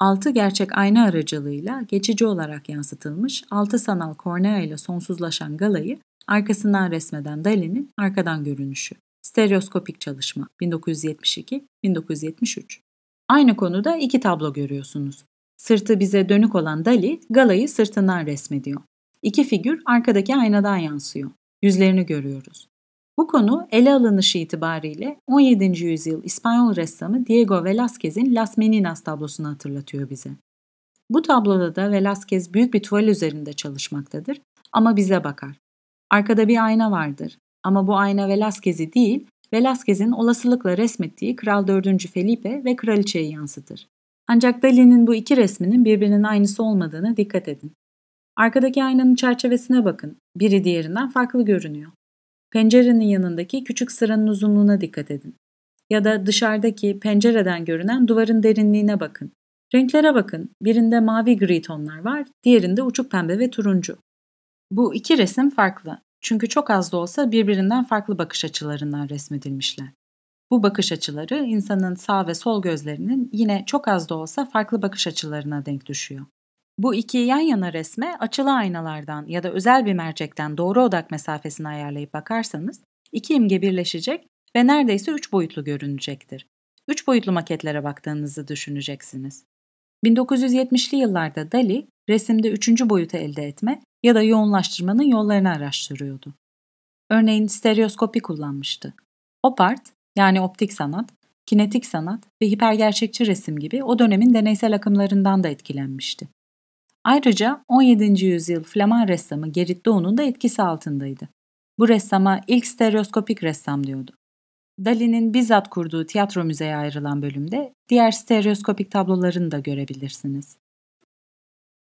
Altı gerçek ayna aracılığıyla geçici olarak yansıtılmış altı sanal kornea ile sonsuzlaşan galayı arkasından resmeden Dali'nin arkadan görünüşü. Stereoskopik çalışma 1972-1973. Aynı konuda iki tablo görüyorsunuz. Sırtı bize dönük olan Dali, galayı sırtından resmediyor. İki figür arkadaki aynadan yansıyor. Yüzlerini görüyoruz. Bu konu ele alınışı itibariyle 17. yüzyıl İspanyol ressamı Diego Velázquez'in Las Meninas tablosunu hatırlatıyor bize. Bu tabloda da Velázquez büyük bir tuval üzerinde çalışmaktadır ama bize bakar. Arkada bir ayna vardır ama bu ayna Velázquez'i değil, Velázquez'in olasılıkla resmettiği Kral 4. Felipe ve Kraliçeyi yansıtır. Ancak Dali'nin bu iki resminin birbirinin aynısı olmadığına dikkat edin. Arkadaki aynanın çerçevesine bakın. Biri diğerinden farklı görünüyor. Pencerenin yanındaki küçük sıranın uzunluğuna dikkat edin. Ya da dışarıdaki pencereden görünen duvarın derinliğine bakın. Renklere bakın. Birinde mavi gri tonlar var, diğerinde uçuk pembe ve turuncu. Bu iki resim farklı. Çünkü çok az da olsa birbirinden farklı bakış açılarından resmedilmişler. Bu bakış açıları insanın sağ ve sol gözlerinin yine çok az da olsa farklı bakış açılarına denk düşüyor. Bu iki yan yana resme açılı aynalardan ya da özel bir mercekten doğru odak mesafesini ayarlayıp bakarsanız iki imge birleşecek ve neredeyse üç boyutlu görünecektir. Üç boyutlu maketlere baktığınızı düşüneceksiniz. 1970'li yıllarda Dali resimde üçüncü boyutu elde etme ya da yoğunlaştırmanın yollarını araştırıyordu. Örneğin stereoskopi kullanmıştı. Opart yani optik sanat, kinetik sanat ve hipergerçekçi resim gibi o dönemin deneysel akımlarından da etkilenmişti. Ayrıca 17. yüzyıl Flaman ressamı Gerrit Doğu'nun da etkisi altındaydı. Bu ressama ilk stereoskopik ressam diyordu. Dali'nin bizzat kurduğu tiyatro müzeye ayrılan bölümde diğer stereoskopik tablolarını da görebilirsiniz.